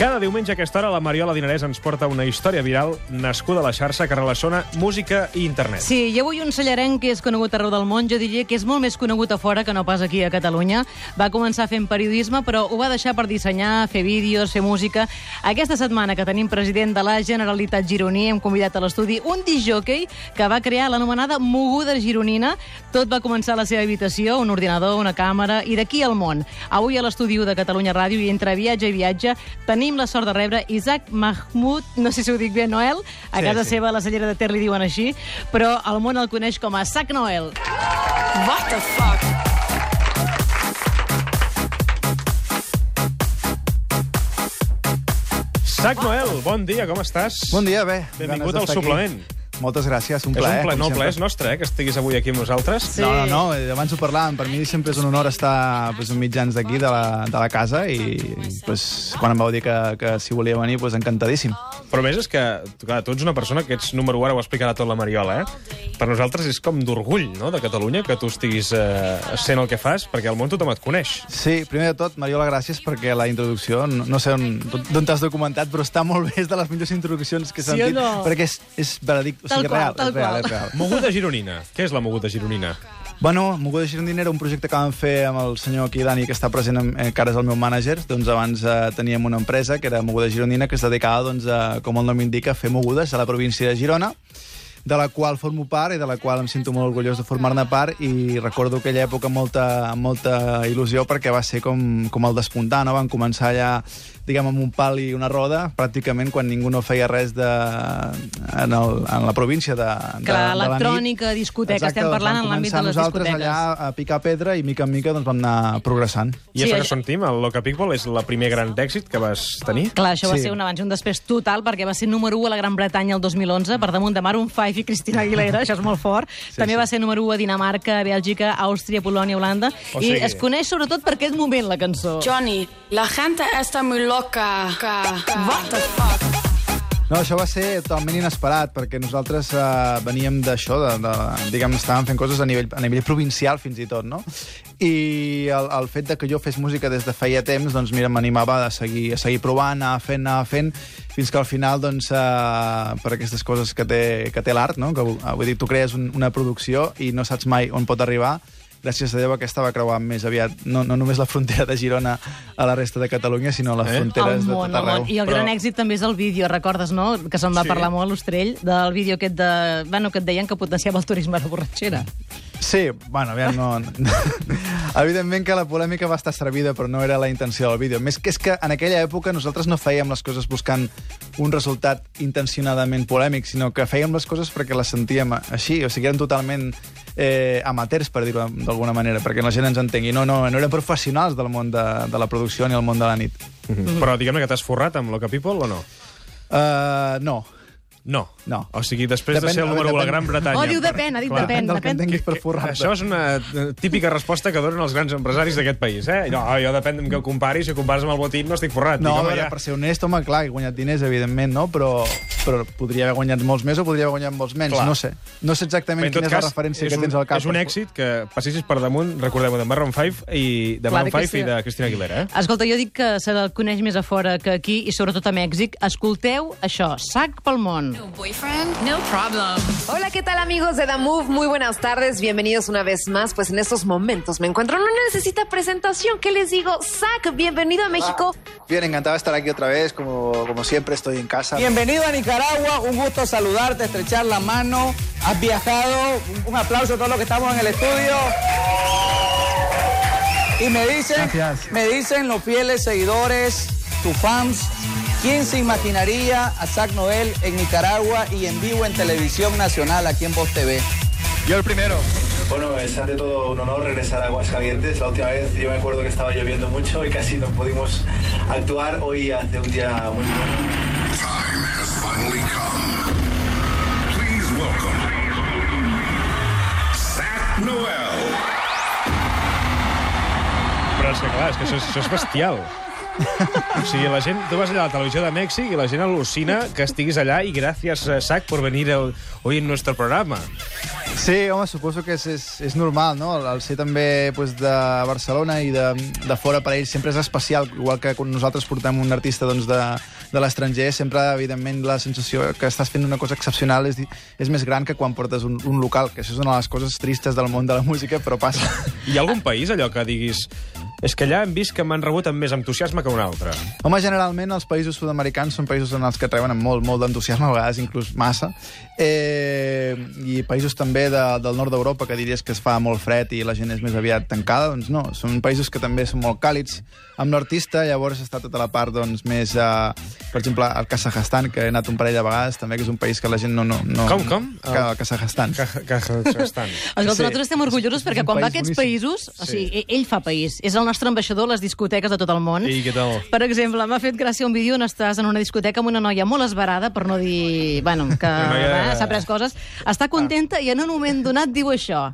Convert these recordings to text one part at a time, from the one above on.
Cada diumenge a aquesta hora la Mariola Dinarès ens porta una història viral nascuda a la xarxa que relaciona música i internet. Sí, i avui un cellarenc que és conegut arreu del món, jo diria que és molt més conegut a fora que no pas aquí a Catalunya. Va començar fent periodisme, però ho va deixar per dissenyar, fer vídeos, fer música. Aquesta setmana que tenim president de la Generalitat gironí, hem convidat a l'estudi un disjockey que va crear l'anomenada moguda gironina. Tot va començar a la seva habitació, un ordinador, una càmera, i d'aquí al món. Avui a l'estudi de Catalunya Ràdio i entre viatge i viatge tenim la sort de rebre Isaac Mahmoud, no sé si ho dic bé, Noel, a Sí, casa sí. seva, a la cellera de Ter li diuen així, però el món el coneix com a Sac Noel. What the fuck? Sac Noel, bon dia, com estàs? Bon dia, bé. Benvingut al suplement. Moltes gràcies, un És plaer. un ple, com no, sempre. plaer és nostre, eh, que estiguis avui aquí amb nosaltres. Sí. No, no, no, eh, abans ho parlàvem. Per mi sempre és un honor estar pues, amb mitjans d'aquí, de, la, de la casa, i pues, quan em vau dir que, que si volia venir, pues, encantadíssim. Però més és que, clar, tu ets una persona que ets número 1, ara ho explicarà tot la Mariola, eh? Per nosaltres és com d'orgull, no?, de Catalunya, que tu estiguis eh, sent el que fas, perquè al món tothom et coneix. Sí, primer de tot, Mariola, gràcies perquè la introducció, no, no sé on, d'on t'has documentat, però està molt bé, és de les millors introduccions que he Sí sentit, no? perquè és, és veredicte, Tal sigui, qual, real, tal és real, qual. és real. Moguda Gironina. Què és la Moguda Gironina? Bueno, Moguda Girondina era un projecte que vam fer amb el senyor aquí, Dani, que està present, en, eh, que ara és el meu mànager. Doncs abans eh, teníem una empresa que era Moguda Girondina, que es dedicava, doncs, a, com el nom indica, a fer mogudes a la província de Girona de la qual formo part i de la qual em sento molt orgullós de formar-ne part i recordo aquella època amb molta, amb molta il·lusió perquè va ser com, com el despuntar, no? Van començar allà diguem, amb un pal i una roda, pràcticament quan ningú no feia res de, en, el, en la província de, de, Clar, de la nit. electrònica, discoteca, estem doncs parlant vam en l'àmbit de les nosaltres discoteques. allà a picar pedra i mica en mica doncs, vam anar progressant. I Sí, això que això- Team, el Loca People, és la primer gran èxit que vas tenir? Clar, això va Sí. ser un abans i un després total, perquè va ser número 1 a la Gran Bretanya el 2011, per damunt de Maroon 5 i Cristina Aguilera, això és molt fort. També sí. va ser número 1 a Dinamarca, Bèlgica, Àustria, Polònia, Holanda, O i sigui- es coneix sobretot per aquest moment, la cançó. Johnny, la gente está muy loca. What the fuck? No, això va ser totalment inesperat, perquè nosaltres eh, veníem d'això, de, de, diguem, estàvem fent coses a nivell, a nivell provincial fins i tot, no? I el, el fet de que jo fes música des de feia temps, doncs mira, m'animava a seguir, a seguir provant, anar fent, anar fent, fins que al final, doncs, eh, per aquestes coses que té, que té l'art, no? Que, eh, vull dir, tu crees un, una producció i no saps mai on pot arribar, gràcies a Déu aquesta va creuar més aviat, no, no només la frontera de Girona a la resta de Catalunya, sinó les Eh? fronteres el de món, tot el arreu. món. I el Però- gran èxit també és el vídeo, recordes, no? Que se'n va Sí. parlar molt a l'Ostrell, del vídeo aquest de... Bueno, que et deien que potenciava el turisme de borratxera. Sí, bueno, aviam, no... Evidentment que la polèmica va estar servida, però no era la intenció del vídeo. Més que és que en aquella època nosaltres no fèiem les coses buscant un resultat intencionadament polèmic, sinó que fèiem les coses perquè les sentíem així, o sigui, eren totalment eh, amateurs, per dir-ho d'alguna manera, perquè la gent ens entengui. No, no, no eren professionals del món de, de la producció ni el món de la nit. Mhm. Però diguem-ne que t'has forrat amb Loca People o no? Uh, no. No. No. O sigui, després Depèn- de ser el número 1 a la Gran Bretanya... Oh, diu depèn, ha dit Clar. depèn. Depèn del que entenguis per Que- forrar-te. Això és una típica resposta que donen els grans empresaris d'aquest país, eh? No, jo depèn amb què ho comparis, si ho compares amb el botín no estic forrat. No, Dic, home, veure, ja. per ser honest, home, clar, he guanyat diners, evidentment, no? Però, però podria haver guanyat molts més o podria haver guanyat molts menys, Clar. no sé. No sé exactament Bé, quina és cas, la referència és que un, tens al cap. És un èxit que passessis per damunt, recordem-ho, de Maroon 5 i de de 5 i de Cristina Aguilera, eh? Escolta, jo dic que se la coneix més a fora que aquí i sobretot a Mèxic. Escolteu això, Sac pel món. Boyfriend? No problem. Hola, ¿qué tal amigos de The Move? Muy buenas tardes, bienvenidos una vez más. Pues en estos momentos me encuentro, no necesita presentación, ¿qué les digo? Zach, bienvenido a México. Bien, encantado de estar aquí otra vez, como, como siempre estoy en casa. Bienvenido a Nicaragua, un gusto saludarte, estrechar la mano. Has viajado, un- un aplauso a todos los que estamos en el estudio. Y me dicen, Gracias. me dicen los fieles seguidores, tus fans, ¿quién se imaginaría a Zach Noel en Nicaragua y en vivo en televisión nacional aquí en Voz TV? Yo el primero. Bueno, es ante todo un honor regresar a Aguascalientes. La última vez yo me acuerdo que estaba lloviendo mucho y casi no pudimos actuar. Hoy hace un día muy bueno. time has finally come. Please welcome Zach Noel. Però és que, clar, és que això, és- això és bestial. O sigui, la gent... Tu vas allà a la televisió de Mèxic i la gent al·lucina que estiguis allà i gràcies, eh, Sac, por venir el, hoy en nuestro programa. Sí, home, suposo que és, és, és normal, no? El, el ser també pues, de Barcelona i de, de fora per ells sempre és especial, igual que quan nosaltres portem un artista doncs, de, de l'estranger, sempre, evidentment, la sensació que estàs fent una cosa excepcional és, és més gran que quan portes un, un local, que això és una de les coses tristes del món de la música, però passa. Hi ha algun país, allò que diguis... És que allà hem vist que m'han rebut amb més entusiasme que un altre. Home, generalment els països sud-americans són països en els que et reben amb molt, molt d'entusiasme, a vegades inclús massa, eh, i països també de, del nord d'Europa que diries que es fa molt fred i la gent és més aviat tancada, doncs no, són països que també són molt càlids amb l'artista, llavors està tota la part doncs, més, eh, per exemple, al Kazakhstan, que he anat un parell de vegades, també que és un país que la gent no... no, no Com, com? Que, el Kazakhstan. Kazakhstan. Escolta, Sí. nosaltres estem orgullosos perquè quan va a aquests boníssim. països, o sigui, ell fa país, és el nostre ambaixador a les discoteques de tot el món. I què tal? Per exemple, m'ha fet gràcia un vídeo on estàs en una discoteca amb una noia molt esbarada, per no dir... Bueno, que noia- eh, s'ha pres coses. Està contenta i en un moment donat diu això.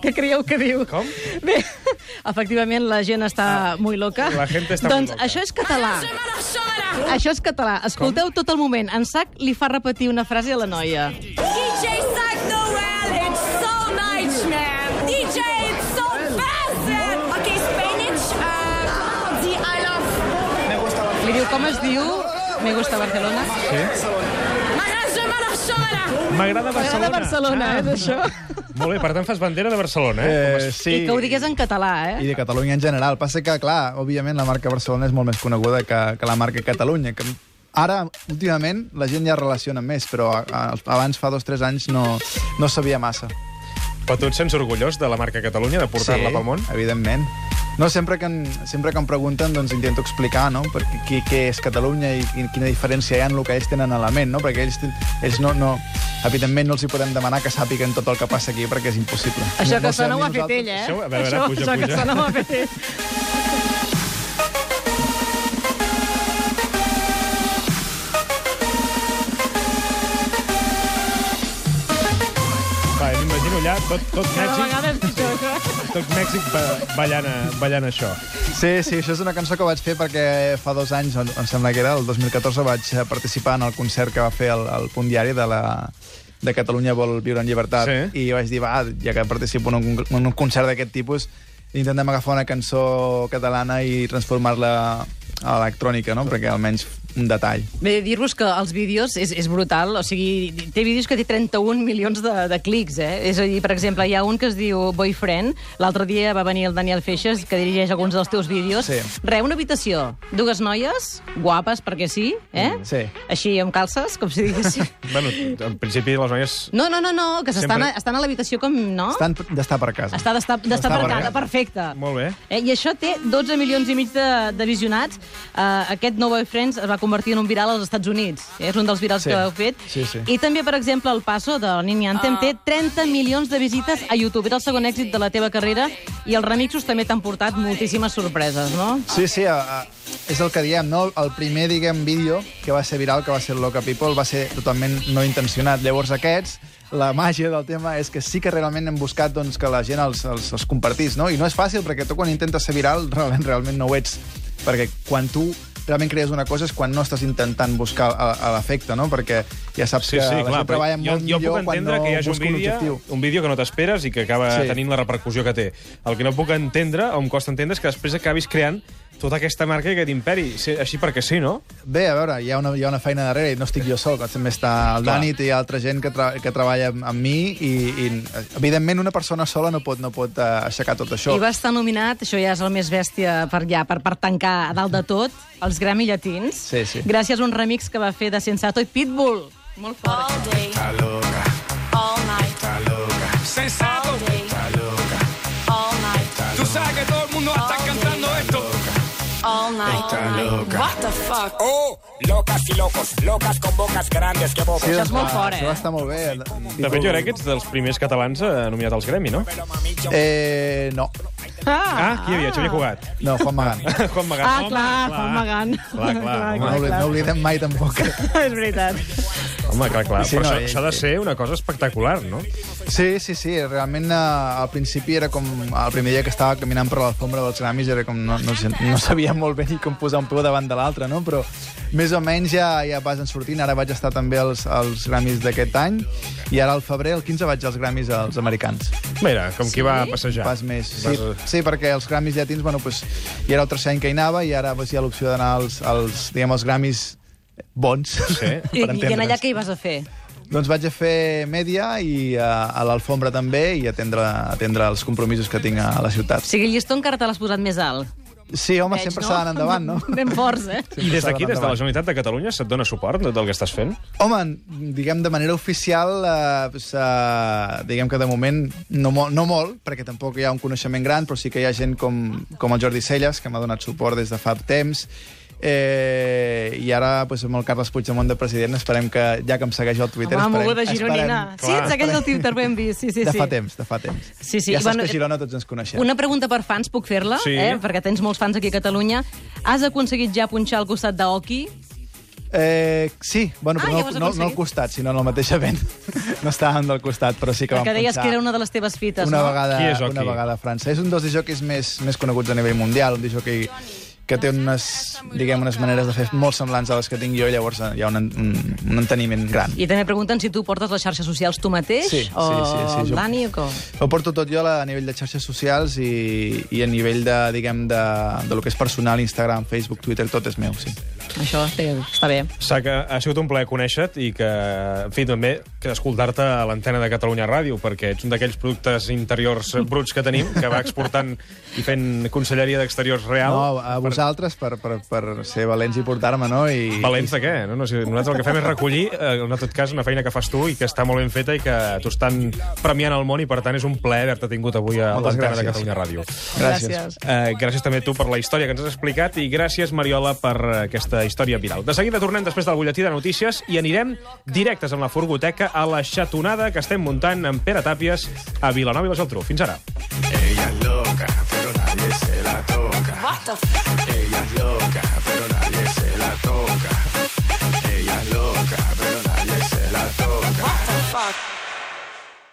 Què creieu que diu? Com? Bé, efectivament, la gent està molt loca. La gente está muy doncs loca. això és català. Això és català. Escolteu tot el moment. En Sac li fa repetir una frase a la noia. Com es diu? Me gusta Barcelona. M'agrada Barcelona. M'agrada Barcelona, Ah. és això. Molt bé, per tant fas bandera de Barcelona, eh? Eh, sí. I que ho digués en català, I eh? de Catalunya en general. Passa que, clar, òbviament la marca Barcelona és molt més coneguda que, que la marca Catalunya, que ara, últimament, la gent ja relaciona més, però abans, fa dos o tres anys, no, no sabia massa. Però tu et sents orgullós de la marca Catalunya, de portar-la pel món? evidentment. No, sempre que, em, sempre que em pregunten, doncs intento explicar, no?, per què, què és Catalunya i quin- quina diferència hi ha en el que ells tenen a la ment, no?, perquè ells, ells no, no, evidentment no els hi podem demanar que sàpiguen tot el que passa aquí, perquè és impossible. Això no, que no sona ho ha fet ell, eh? Això, a veure, això, puja, això que sona ho ha fet ell. Va, m'imagino allà tot, tot Cada Mèxic, vegada és pitjor, això. Tot Mèxic ba- ballant, a- ballant això. Sí, sí, això és una cançó que vaig fer perquè fa dos anys, em em sembla que era, el 2014, vaig eh, participar en el concert que va fer el, el Punt Diari de la de Catalunya vol viure en llibertat Sí. i vaig dir, va, ja que participo en un, en un concert d'aquest tipus intentem agafar una cançó catalana i transformar-la a electrònica, no? perquè almenys un detall. Bé, dir-vos que els vídeos és, és brutal, o sigui, té vídeos que té 31 milions de, de clics, eh? És a dir, per exemple, hi ha un que es diu Boyfriend, l'altre dia va venir el Daniel Feixes, que dirigeix alguns dels teus vídeos. Sí. Re, una habitació, dues noies, guapes, perquè sí, eh? Sí. Així amb calces, com si diguéssim. Bueno, en principi les noies... No, no, no, no que s'estan Sempre- a, estan a l'habitació com... No? Estan d'estar per casa. Està D'estar per per casa, casa. perfecte. Molt bé. Eh, I això té 12 milions i mig de, de visionats. Uh, aquest No Boyfriends es va convertir en un viral als Estats Units. És un dels virals Sí. que heu fet. Sí, sí. I també, per exemple, el Paso de Nini Anthem té 30 milions de visites a YouTube. Era el segon èxit de la teva carrera i els remixos també t'han portat moltíssimes sorpreses, no? Sí, sí, a, a, és el que diem, no? El primer, diguem, vídeo que va ser viral, que va ser Loca People, va ser totalment no intencionat. Llavors aquests, la màgia del tema és que sí que realment hem buscat doncs, que la gent els, els, els compartís, no? I no és fàcil, perquè tu quan intentes ser viral realment, realment no ho ets. Perquè quan tu realment crees una cosa és quan no estàs intentant buscar l'efecte, no? Perquè ja saps Sí, que sí, la clar, gent treballa jo, molt jo puc millor quan entendre no que hi hagi un un vídeo, objectiu. un vídeo que no t'esperes i que acaba Sí. tenint la repercussió que té. El que no puc entendre, o em costa entendre, és que després acabis creant tota aquesta marca i aquest imperi, Sí, així perquè sí, no? Bé, a veure, hi ha una, hi ha una feina darrere i no estic jo sol, que també està el Clar. Dani, hi ha altra gent que, tra que treballa amb, amb mi i, i, evidentment, una persona sola no pot, no pot uh, aixecar tot això. I va estar nominat, això ja és el més bèstia per, ja, per, per tancar a dalt de tot, els Grammy Llatins. Sí, sí. Gràcies a un remix que va fer de Sensato i Pitbull. Molt fort. All day, all night, Sensato, all day, night. What the fuck? Oh, locas y locos, locas con bocas grandes que bobos. Sí, Això és molt va, fort, eh? Això estar molt bé. De fet, jo crec que ets dels primers catalans eh, nominat als Grammy, no? Eh, no, Ah, qui hi havia? Xavier Cugat. no, Juan Magán. Juan Magán. Ah, clar, Juan Magán. Clar, clar. Clar. No, clar. oblid- no oblidem mai tampoc. és veritat. Home, clar, clar. Sí, però no, això, ha de ser una cosa espectacular, no? Sí, sí, sí. Realment, eh, al principi era com... El primer dia que estava caminant per l'alfombra dels Grammys era com... No, no, no sabia molt bé ni com posar un peu davant de l'altre, no? Però més o menys ja, ja vas sortint. Ara vaig estar també als, als Grammys d'aquest any i ara al febrer, el 15, vaig als Grammys als americans. Mira, com qui va passejar. Pas més. Sí, Vas- sí, perquè els Grammys llatins, bueno, pues, ja era el tercer any que hi anava i ara pues, hi ha l'opció d'anar als, als, diguem, als Grammys bons, Sí. I, I en allà què hi vas a fer? Doncs vaig a fer mèdia i a, a l'Alfombra també i atendre, atendre els compromisos que tinc a la ciutat. O sigui, el llistó encara te l'has posat més alt. Sí, home, Veig, sempre no? s'ha d'anar endavant, no? Ben forts, eh? I des d'aquí, des de la. Generalitat de Catalunya, se't dona suport del que estàs fent? Home, diguem de manera oficial, eh, pues, eh, diguem que de moment no, no molt, perquè tampoc hi ha un coneixement gran, però sí que hi ha gent com, com el Jordi Celles, que m'ha donat suport des de fa temps, Eh, I ara, pues, amb el Carles Puigdemont de president, esperem que, ja que em segueix al Twitter... Home, esperem, moguda gironina. esperem- Sí, et segueix el Twitter, ben vist. Sí, sí, de sí. fa temps, de fa temps. Sí, sí. Ja I, saps bueno, que a Girona tots ens coneixem. Una pregunta per fans, puc fer-la? Sí. Eh? Perquè tens molts fans aquí a Catalunya. Has aconseguit ja punxar al costat d'Oki? Eh, sí, bueno, Ah, però ja no, has no, no al costat, sinó en el mateix event. no estàvem del costat, però sí que vam deies punxar que era una de les teves fites, una no? vegada, Qui és Oki? una vegada a França. És un dels disjockeys més, més coneguts a nivell mundial, un disjockey que té unes, diguem, unes maneres de fer molt semblants a les que tinc jo, i llavors hi ha un, un, un enteniment gran. I també pregunten si tu portes les xarxes socials tu mateix Sí, sí, o sí, sí, el jo- Dani o com? Ho porto tot jo a nivell de xarxes socials i, i a nivell de, diguem, de, de lo que és personal, Instagram, Facebook, Twitter, tot és meu, sí. Això té, està bé. Que ha sigut un plaer conèixer-te i que, en fi, també que escoltar-te a l'antena de Catalunya Ràdio, perquè ets un d'aquells productes interiors bruts que tenim, que va exportant i fent conselleria d'exteriors real. No, a vosaltres per, per, per ser valents i portar-me, no? I, Valents de què? No, no, si nosaltres el que fem és recollir, eh, en tot cas, una feina que fas tu i que està molt ben feta i que t'ho estan premiant al món i, per tant, és un plaer haver-te tingut avui a l'antena de gràcies. Catalunya Ràdio. Gràcies. Eh, gràcies també a tu per la història que ens has explicat i gràcies, Mariola, per eh, Història Viral. De seguida tornem després del butlletí de notícies i anirem directes amb la furgoteca a la xatonada que estem muntant amb Pere Tàpies a Vilanova i la Geltrú. Fins ara. Ella es loca, pero nadie se la toca. What the fuck? Ella es loca, pero nadie se la toca. Ella es loca, pero nadie se la toca. What?